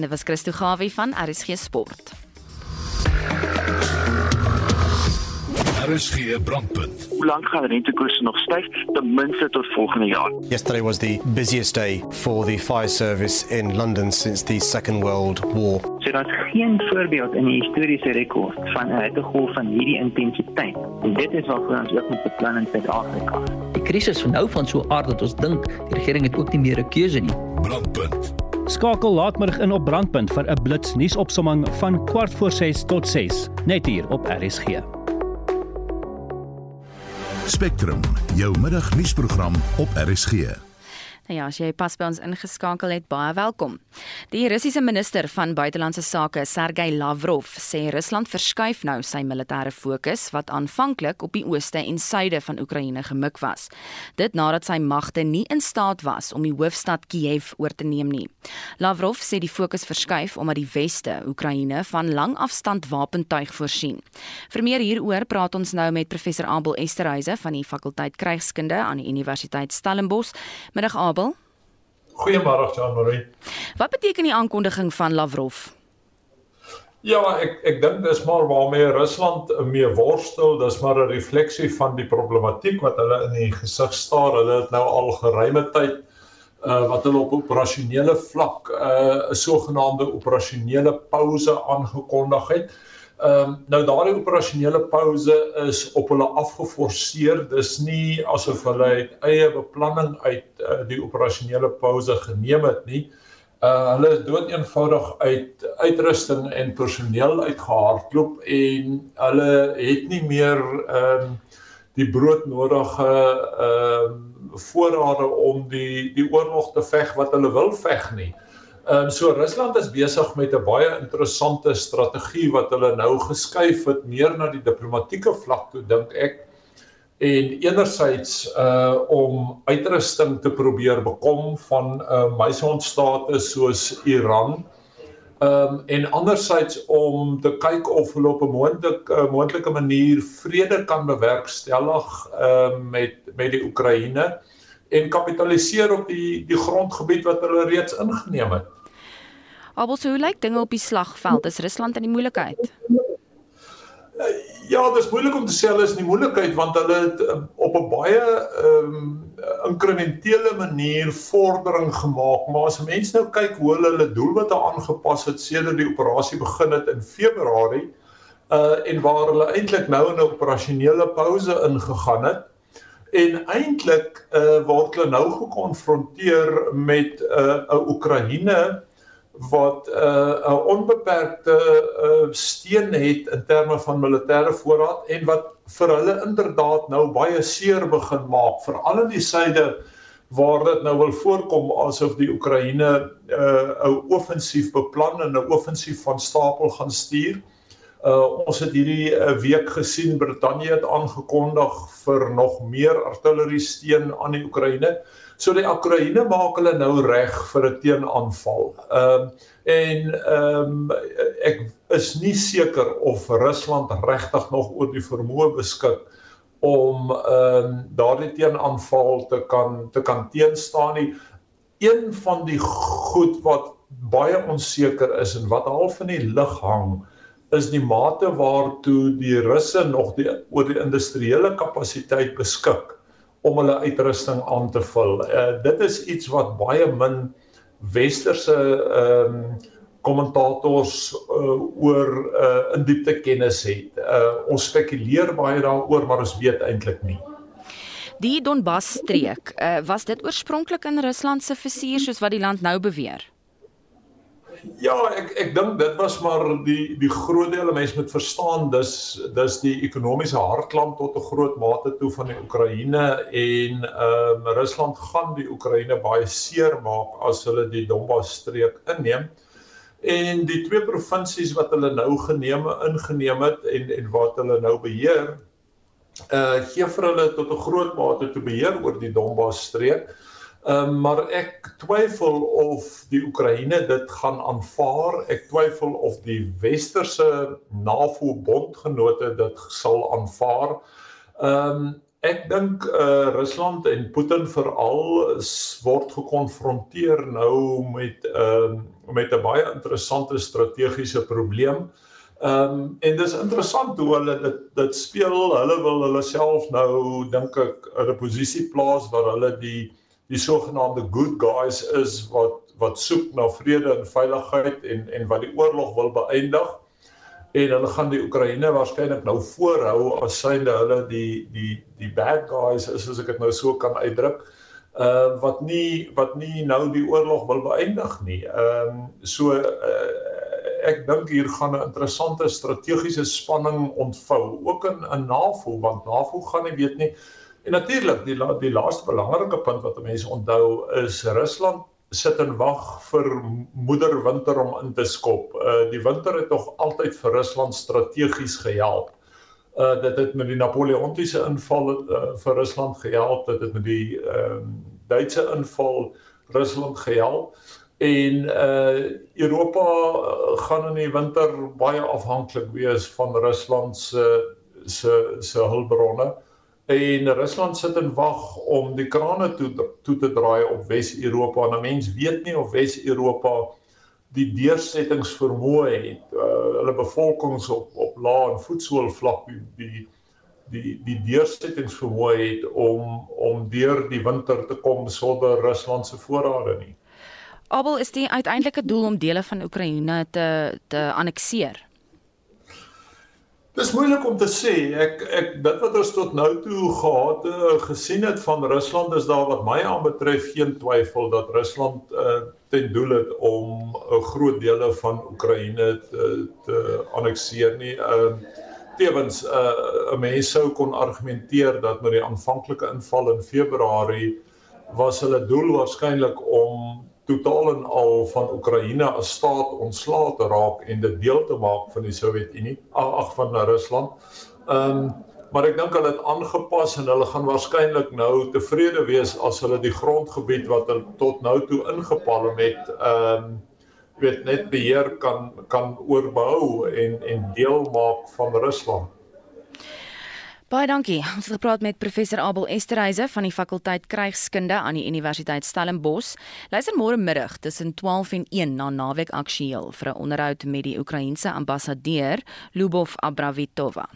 En dit was Christo Gawie van RSG Sport. RSG brandpunt. Hoe lank gaan rentekoerse nog styg? Ten minste tot volgende jaar. Yesterday was the busiest day for the fire service in London since the Second World War. So daar's geen voorbeeld in die historiese rekord van 'n hittegolf van hierdie intensiteit. En dit is waarvoor ons ook moet beplan in Suid-Afrika. Die krisis van nou van so aard dat ons dink die regering het ook nie meer 'n keuse nie. Brandpunt. Skakel laatmiddag in op Brandpunt vir 'n blits nuusopsomming van kwart voor 6 tot 6 net hier op RSG. Spectrum, jou middagnuusprogram op RSG. Nou ja, as jy pas by ons ingeskakel het, baie welkom. Die Russiese minister van buitelandse sake, Sergey Lavrov, sê Rusland verskuif nou sy militêre fokus wat aanvanklik op die ooste en suide van Oekraïne gemik was. Dit nadat sy magte nie in staat was om die hoofstad Kiev oor te neem nie. Lavrov sê die fokus verskuif omdat die weste Oekraïne van langafstand wapentuig voorsien. Vir meer hieroor praat ons nou met professor Abel Esterhuise van die fakulteit Krygskunde aan die Universiteit Stellenbosch. Middag Abel. Goeiemôre Jean-Marie. Wat beteken die aankondiging van Lavrov? Ja, ek ek dink dis maar waarmee Rusland mee worstel, dis maar 'n refleksie van die problematiek wat hulle in die gesig staar. Hulle het nou al geruime tyd uh wat hulle op operasionele vlak uh 'n sogenaamde operasionele pause aangekondig het. Uh Ehm um, nou daardie operasionele pause is op hulle afgeforseer. Dis nie asof hulle uit eie beplanning uit uh, die operasionele pause geneem het nie. Uh hulle is dood eenvoudig uit uitrusting en personeel uitgehardloop en hulle het nie meer ehm um, die broodnodige ehm uh, voorrade om die die oorlog te veg wat hulle wil veg nie. Ehm um, so Rusland is besig met 'n baie interessante strategie wat hulle nou geskuif het meer na die diplomatieke vlak toe dink ek en enerzijds uh om uitrusting te probeer bekom van uh meisondstate soos Iran. Um en anderzijds om te kyk of hulle op 'n moontlike uh, moontlike manier vrede kan bewerkstellig uh met met die Oekraïne en kapitaliseer op die die grondgebied wat hulle reeds ingeneem het. Abel, so hoe lyk dinge op die slagveld? Is Rusland in die moeilikheid? Ja, dit is moeilik om te sê hulle is in die moeilikheid want hulle het um, op 'n baie ehm um, inkrementele manier vordering gemaak, maar as mense nou kyk hoe hulle hulle doelwitte aangepas het sedert die operasie begin het in Februarie, uh en waar hulle eintlik nou in 'n operasionele pouse ingegaan het en eintlik uh word hulle nou gekonfronteer met 'n uh, Oekraïne wat 'n uh, onbeperkte uh, steun het in terme van militêre voorraad en wat vir hulle inderdaad nou baie seer begin maak veral in die suide waar dit nou wil voorkom asof die Oekraïne 'n uh, offensief beplan en 'n offensief van stapel gaan stuur. Uh ons het hierdie uh, week gesien Brittanje het aangekondig vir nog meer artillerie steun aan die Oekraïne. So die Oekraïne maak hulle nou reg vir 'n teenaanval. Ehm um, en ehm um, ek is nie seker of Rusland regtig nog oor die vermoë beskik om ehm um, daardie teenaanval te kan te kan teenstaan nie. Een van die goed wat baie onseker is en wat half in die lug hang is die mate waartoe die Russe nog die oor die industriële kapasiteit beskik om hulle uitrusting aan te vul. Uh dit is iets wat baie min westerse ehm um, kommentators uh, oor uh in diepte kennis het. Uh ons spekuleer baie daaroor, maar ons weet eintlik nie. Die Donbas streek, uh was dit oorspronklik in Rusland se vizier soos wat die land nou beweer? Ja, ek ek dink dit was maar die die groot deel mense moet verstaan dis dis die ekonomiese hartland tot 'n groot mate toe van die Oekraïne en ehm um, Rusland gaan die Oekraïne baie seer maak as hulle die Donbas streek inneem. En die twee provinsies wat hulle nou geneem ingeneem het en en wat hulle nou beheer, uh gee vir hulle tot 'n groot mate te beheer oor die Donbas streek. Ehm um, maar ek twyfel of die Oekraïne dit gaan aanvaar. Ek twyfel of die westerse NAVO bondgenote dit sal aanvaar. Ehm um, ek dink uh, Rusland en Putin veral word gekonfronteer nou met ehm uh, met 'n baie interessante strategiese probleem. Ehm um, en dis interessant hoe hulle dit dit speel. Hulle wil hulle self nou dink ek in 'n posisie plaas waar hulle die die sogenaamde good guys is wat wat soek na vrede en veiligheid en en wat die oorlog wil beëindig en hulle gaan die Oekraïne waarskynlik nou voorhou as synde hulle die die die bad guys is as ek dit nou so kan uitdruk uh wat nie wat nie nou die oorlog wil beëindig nie. Ehm um, so uh, ek dink hier gaan 'n interessante strategiese spanning ontvou ook in 'n NAVO want NAVO gaan nie weet nie En natuurlik die la, die laaste belangrike punt wat mense onthou is Rusland sit en wag vir moeder winter om in te skop. Uh die winter het tog altyd vir Rusland strategies gehelp. Uh dit het met die Napoleontiese inval uh, vir Rusland gehelp, dit het met die ehm uh, Duitse inval Rusland gehelp en uh Europa uh, gaan in die winter baie afhanklik wees van Rusland se se se hulpbronne. Uh en Rusland sit en wag om die krane toe toe te draai op Wes-Europa. En 'n mens weet nie of Wes-Europa die deursettingsvermoë het. Uh, hulle bevolkings op op lae en voetsoolvlak die die die die deursettingsvermoë het om om deur die winter te kom sonder Rusland se voorrade nie. Abel is die uiteindelike doel om dele van Oekraïne te te annekteer. Dis moeilik om te sê. Ek ek dit wat ons tot nou toe gehad uh, gesien het van Rusland is daar wat my aanbetref geen twyfel dat Rusland uh, ten doel het om 'n uh, groot dele van Oekraïne te, te annekteer nie. Ehm uh, tevens 'n uh, mens sou kon argumenteer dat met die aanvanklike inval in Februarie was hulle doel waarskynlik om totaal en al van Oekraïne as staat ontslae te raak en dit deel te maak van die Sowjetunie ag van Rusland. Ehm um, maar ek dink hulle het aangepas en hulle gaan waarskynlik nou tevrede wees as hulle die grondgebied wat hulle tot nou toe ingepalm het ehm um, weet net beheer kan kan oorbehou en en deel maak van Rusland. Baie dankie. Ons het gepraat met professor Abel Esterhuise van die fakulteit Krygskunde aan die Universiteit Stellenbosch. Luister môre middag tussen 12 en 1 na Naweek Aktueel vir 'n onderhoud met die Oekraïense ambassadeur Lubov Abravitova.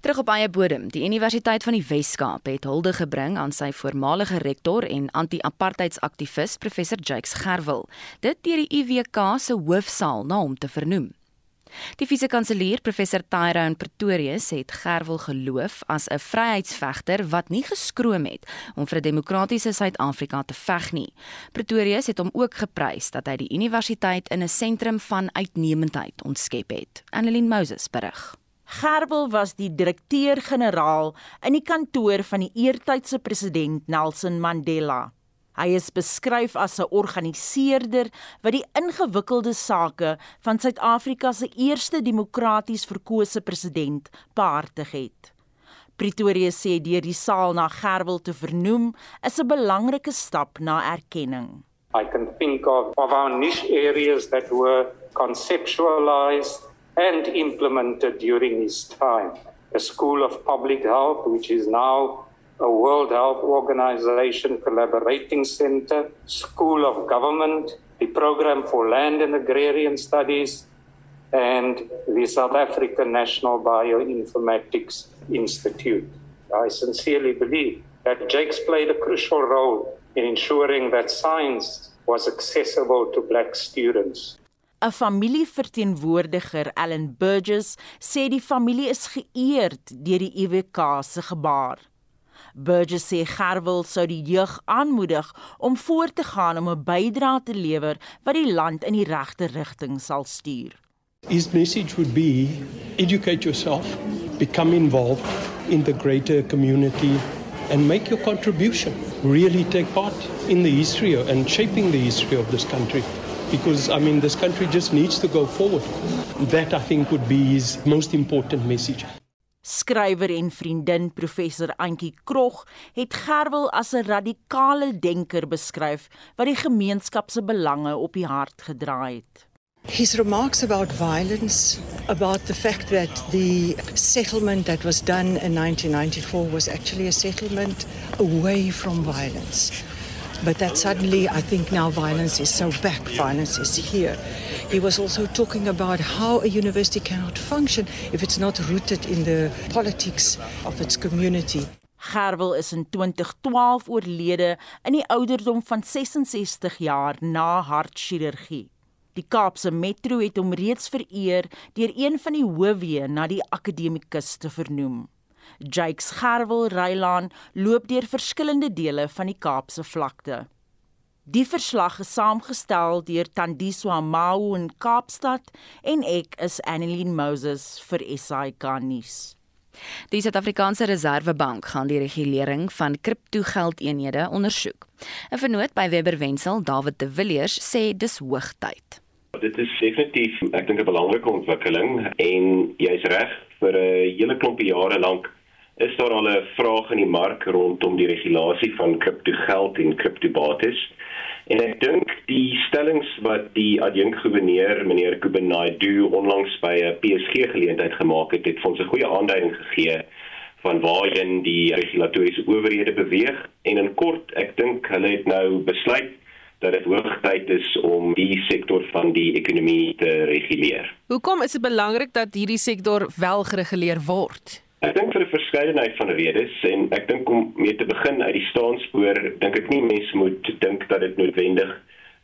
Terug op eie bodem, die Universiteit van die Wes-Kaap het hulde gebring aan sy voormalige rektor en anti-apartheidsaktivis professor Jakes Gerwel. Dit deur die UWK se hoofsaal na hom te vernoem. Die fisiekanselier professor Tyrone Pretorius het Gerwel geloof as 'n vryheidsvegter wat nie geskroom het om vir 'n demokratiese Suid-Afrika te veg nie. Pretorius het hom ook geprys dat hy die universiteit in 'n sentrum van uitnemendheid ontskep het. Annelien Moses berig. Gerwel was die direkteur-generaal in die kantoor van die eertydse president Nelson Mandela. Hy is beskryf as 'n organiseerder wat die ingewikkelde sake van Suid-Afrika se eerste demokraties verkose president behartig het. Pretoria sê deur die saal na Gerwel te vernoem is 'n belangrike stap na erkenning. I can think of of our niche areas that were conceptualized and implemented during his time. A school of public health which is now a World Health Organization collaborating center, School of Government, the Program for Land and Agrarian Studies, and the South African National Bioinformatics Institute. I sincerely believe that Jakes played a crucial role in ensuring that science was accessible to black students. 'n Familieverteenwoordiger, Ellen Burgess, sê die familie is geëerd deur die EWK se gebaar. Burgess sê Gerwel sou die jeug aanmoedig om voort te gaan om 'n bydrae te lewer wat die land in die regte rigting sal stuur. His message would be educate yourself, become involved in the greater community and make your contribution. Really take part in the history and shaping the history of this country. Because, I mean, this country just needs to go forward. That, I think, would be his most important message. Skrywer en vriendin professor Antjie Krog het Gerwel as 'n radikale denker beskryf wat die gemeenskap se belange op die hart gedra het. His remarks about violence, about the fact that the settlement that was done in 1994 was actually a settlement away from violence. But that suddenly, I think now violence is so back, violence is here. He was also talking about how a university cannot function if it's not rooted in the politics of its community. Gerwel is in 2012 oorlede in die ouderdom van 66 jaar na hartchirurgie. Die Kaapse Metro het hom reeds vereer deur een van die hoofwe na die akademikus te vernoem. Jakes Gerwel Rylaan loop deur verskillende dele van die Kaapse vlakte. Die verslag is saamgestel deur Tandiswa Mau in Kaapstad en ek is Annelien Moses vir SAK nuus. Die Suid-Afrikaanse Reserwebank gaan die regulering van kriptogeldeenhede ondersoek. 'n Vernoot by Weber Wensel, David de Villiers, sê dis hoogtyd. Dit is definitief, ek dink 'n belangrike ontwikkeling en jy's reg vir 'n hele klompie jare lank is daar al 'n vraag in die mark rondom die regulasie van kriptogeld en kriptobates. En ek dink die stellings wat die adjunkgouverneur meneer Kubenaidu onlangs by 'n PSG geleentheid gemaak het, het ons 'n goeie aanduiding gegee van waarheen die regulatoriese owerhede beweeg en in kort ek dink hulle het nou besluit dat dit hoogtyd is om die sektor van die ekonomie te reguleer. Hoekom is dit belangrik dat hierdie sektor wel gereguleer word? Ek dink vir 'n verskeidenheid van redes en ek dink om mee te begin uit die staanspoor, dink ek nie mense moet dink dat dit noodwendig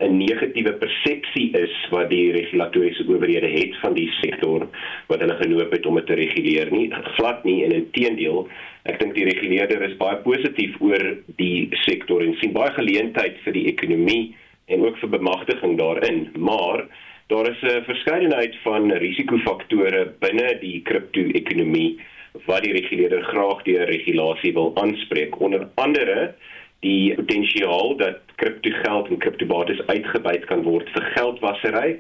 'n negatiewe persepsie is wat die regulatoriese owerhede het van die sektor wat hulle genoop het om dit te reguleer nie. Glad nie en inteendeel, ek dink die reguleerder is baie positief oor die sektor en sien baie geleentheid vir die ekonomie en ook vir bemagtiging daarin, maar Daar is 'n verskeidenheid van risikofaktore binne die kripto-ekonomie wat die reguleerder graag deur regulasie wil aanspreek. Onder andere die potensiaal dat kriptogeld en kriptobates uitgebuit kan word vir geldwasery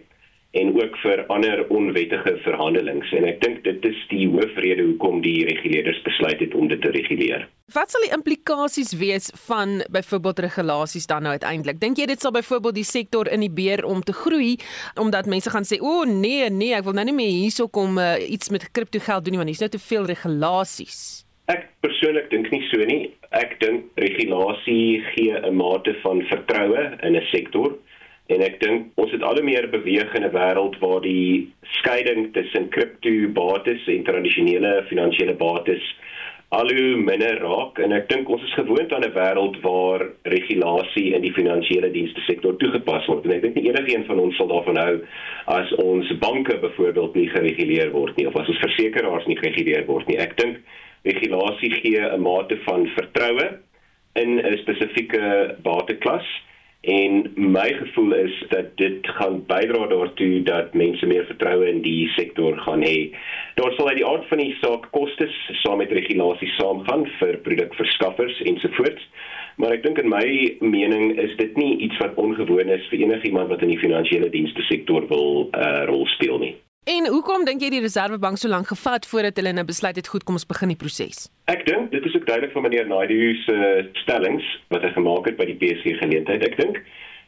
en ook vir ander onwettige verhandelings en ek dink dit is die hoofrede hoekom die reguleerders besluit het om dit te reguleer. Wat sal die implikasies wees van byvoorbeeld regulasies dan nou uiteindelik? Dink jy dit sal byvoorbeeld die sektor inhibeer om te groei omdat mense gaan sê o oh, nee nee, ek wil nou nie meer hierso kom uh, iets met kriptogeld doen nie want hier's nou te veel regulasies. Ek persoonlik dink nie so nie. Ek dink regulasie gee 'n mate van vertroue in 'n sektor En ek dink ons het al hoe meer beweeg in 'n wêreld waar die skeiding tussen kriptobates en tradisionele finansiële bates al hoe minder raak en ek dink ons is gewoond aan 'n wêreld waar regulasie in die finansiële dienste sektor toegepas word. En ek dink enigiemand van ons sal daarvan hou as ons banke byvoorbeeld nie gereguleer word nie of as ons versekerings nie gereguleer word nie. Ek dink regulasie gee 'n mate van vertroue in 'n spesifieke bateklas En my gevoel is dat dit gaan bydra daartoe dat mense meer vertroue in die sektor gaan hê. Daar sal uit die aard van die saak kostes saam met regulasies saamgaan vir produkverskaffers ensovoorts. Maar ek dink in my mening is dit nie iets wat ongewoon is vir enigiemand wat in die finansiële dienste sektor wil 'n uh, rol speel nie. En hoekom dink jy die Reserwebank so lank gevat voordat hulle nou besluit het goed kom ons begin die proses? Ek dink dit is ook duidelik van meneer Naidu se stellings wat hy gemaak het by die PSG geleentheid. Ek dink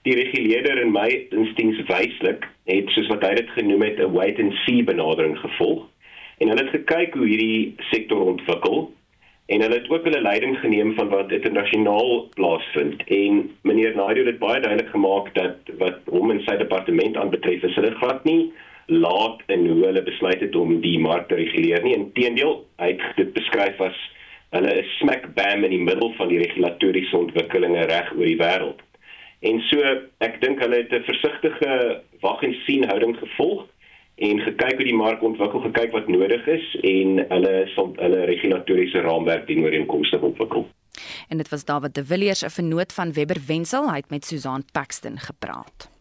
die reguleerder in my instincts wyslik het soos wat hy dit genoem het 'n wait and see benadering gevolg en hulle het gekyk hoe hierdie sektor ontwikkel en hulle het ook hulle leiding geneem van wat internasionaal plaasvind en meneer Naidu het baie duidelik gemaak dat wat hom en sy departement aanbetref is hulle glad nie laat in hoe hulle besluit het om die mark te reguleer nie. Inteendeel, hy het dit beskryf as hulle is smack bam in die middel van die regulatoriese ontwikkelinge reg oor die wêreld. En so, ek dink hulle het 'n versigtige wag en sien houding gevolg en gekyk hoe die mark ontwikkel, gekyk wat nodig is en hulle sal hulle regulatoriese raamwerk dien ooreenkomstig ontwikkel. En dit was David de Villiers, 'n vernoot van Webber Wensel, hy het met Susan Paxton gepraat.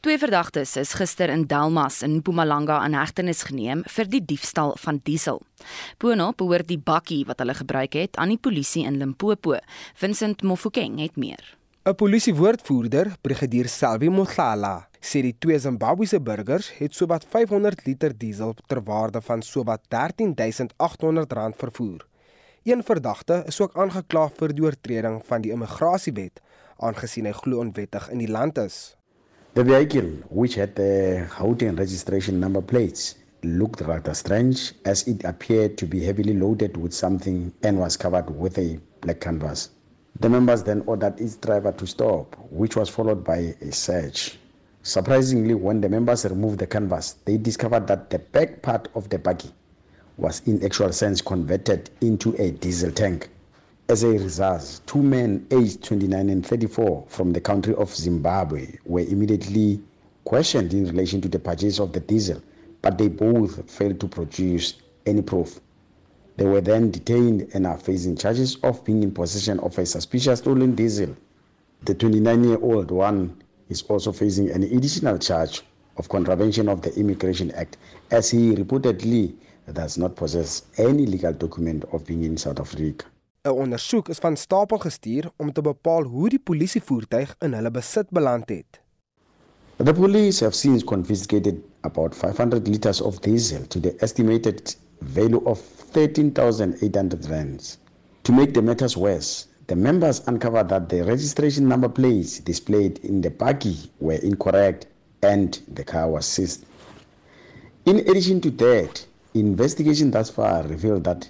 Twee verdagtes is gister in Delmas in Mpumalanga aan hegtenis geneem vir die diefstal van diesel. Boonop behoort die bakkie wat hulle gebruik het aan die polisie in Limpopo. Vincent Mofokeng het meer. 'n Polisiewoordvoerder, Brigadier Salvi Mohlala, sê die twee Zimbabwese burgers het sowat 500 liter diesel ter waarde van sowat 13800 rand vervoer. Een verdagte is ook aangekla vir die oortreding van die immigrasiewet, aangesien hy glo onwettig in die land is. The vehicle, which had the Gauteng registration number plates, looked rather strange as it appeared to be heavily loaded with something and was covered with a black canvas. The members then ordered its driver to stop, which was followed by a search. Surprisingly, when the members removed the canvas, they discovered that the back part of the buggy was in actual sense converted into a diesel tank. As a result, two men aged 29 and 34 from the country of Zimbabwe were immediately questioned in relation to the purchase of the diesel, but they both failed to produce any proof. They were then detained and are facing charges of being in possession of a suspicious stolen diesel. The 29 year old one is also facing an additional charge of contravention of the Immigration Act as he reportedly does not possess any legal document of being in South Africa. 'n Ondersoek is van stapel gestuur om te bepaal hoe die polisievoertuig in hulle besit beland het. The police have since confiscated about 500 liters of diesel to the estimated value of 13,800 rands. To make the matters worse, the members uncovered that the registration number plates displayed in the buggy were incorrect and the car was seized. In addition to that, investigation thus far revealed that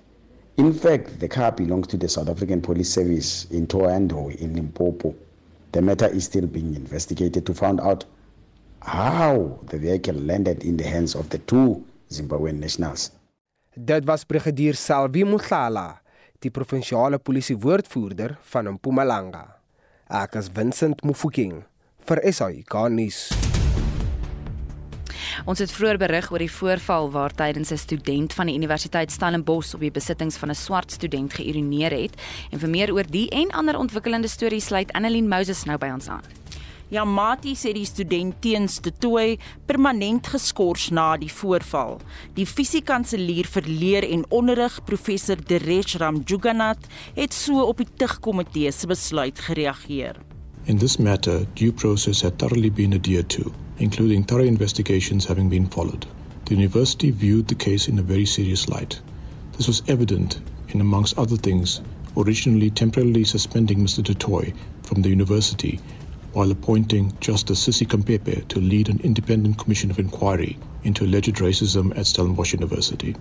In fact, the car belongs to the South African Police Service in Toando in Limpopo. The matter is still being investigated to find out how the vehicle landed in the hands of the two Zimbabwean nationals. Dit was brigadier Salvi Muhlala, die provinsiale polisie woordvoerder van Mpumalanga. Ek is Vincent Mufokeng vir SAK nuus. Ons het vroeër berig oor die voorval waar tydens 'n student van die Universiteit Stellenbosch op die besittings van 'n swart student geïroneer het en vir meer oor die en ander ontwikkelende stories sluit Annelien Moses nou by ons aan. Yamati sê die student teens te toe permanent geskort na die voorval. Die fisiekanselier vir leer en onderrig, professor Deresh Ramjuganath, het so op die tugkomitee se besluit gereageer. In this matter, due process had thoroughly been adhered to, including thorough investigations having been followed. The university viewed the case in a very serious light. This was evident in, amongst other things, originally temporarily suspending Mr. Dutoy from the university while appointing Justice Sisi Kampepe to lead an independent commission of inquiry into alleged racism at Stellenbosch University.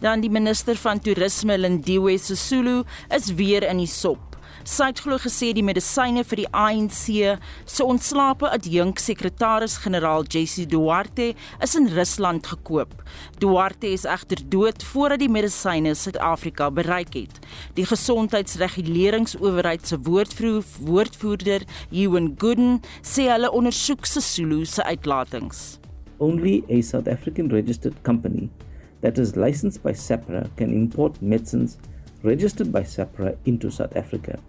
Dan die minister van toerisme Lindiwe Sisulu is weer in die sop. Sy het glo gesê die medisyne vir die ANC se ontslape adjunk sekretaris-generaal Jessie Duarte is in Rusland gekoop. Duarte is egter dood voordat die medisyne Suid-Afrika bereik het. Die gesondheidsreguleringsowerheid se woordvoer, woordvoerder, Ewan Gooden, sê hulle ondersoek Sisulu se uitlatings. Only a South African registered company that is licensed by SAPRA can import medicines registered by SAPRA into South Africa.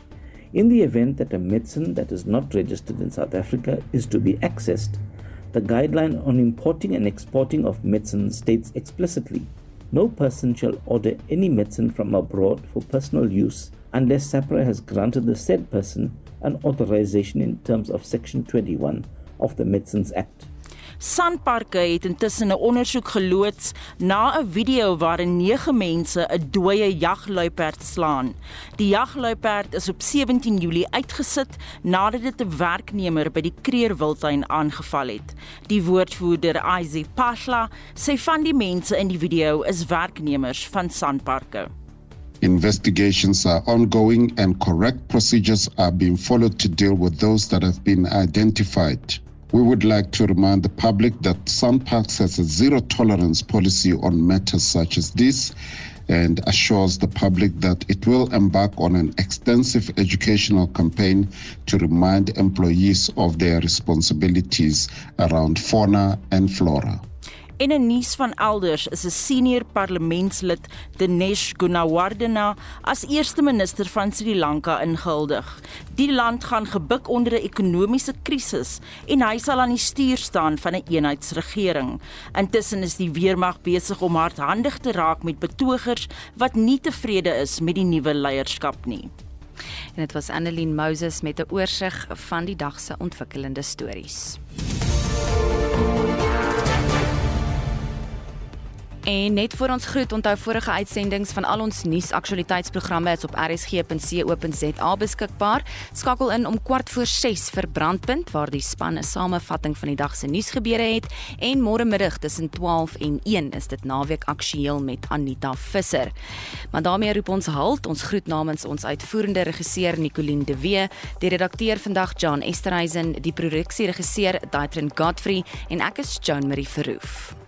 In the event that a medicine that is not registered in South Africa is to be accessed, the guideline on importing and exporting of medicine states explicitly no person shall order any medicine from abroad for personal use unless SAPRA has granted the said person an authorization in terms of Section 21 of the Medicines Act. Sanparke het intussen 'n ondersoek geloods na 'n video waarin 9 mense 'n dooie jagluiperd slaan. Die jagluiperd is op 17 Julie uitgesit nadat dit 'n werknemer by die Kreerwildtuin aangeval het. Die woordvoerder Isaac Pasla sê van die mense in die video is werknemers van Sanparke. Investigations are ongoing and correct procedures are being followed to deal with those that have been identified. We would like to remind the public that SunParks has a zero tolerance policy on matters such as this and assures the public that it will embark on an extensive educational campaign to remind employees of their responsibilities around fauna and flora. En 'n nuus van elders is 'n senior parlementslid, Dinesh Gunawardena, as eerste minister van Sri Lanka ingehuldig. Die land gaan gebuk onder 'n ekonomiese krisis en hy sal aan die stuur staan van 'n een eenheidsregering. Intussen is die weermag besig om hardhandig te raak met betogers wat nie tevrede is met die nuwe leierskap nie. En dit was Annelien Moses met 'n oorsig van die dag se ontwikkelende stories. En net voor ons groet onthou vorige uitsendings van al ons nuus aktualiteitsprogramme is op rsg.co.za beskikbaar. Skakel in om kwart voor 6 vir Brandpunt waar die span 'n samevatting van die dag se nuusgebeure het en môre middag tussen 12 en 1 is dit naweek aktueel met Anita Visser. Maar daarmee roep ons halt. Ons groet namens ons uitvoerende regisseur Nicoline de Wee, die redakteur vandag John Esterhuizen, die produksieregisseur Daitrin Godfrey en ek is Joan Marie Verhoef.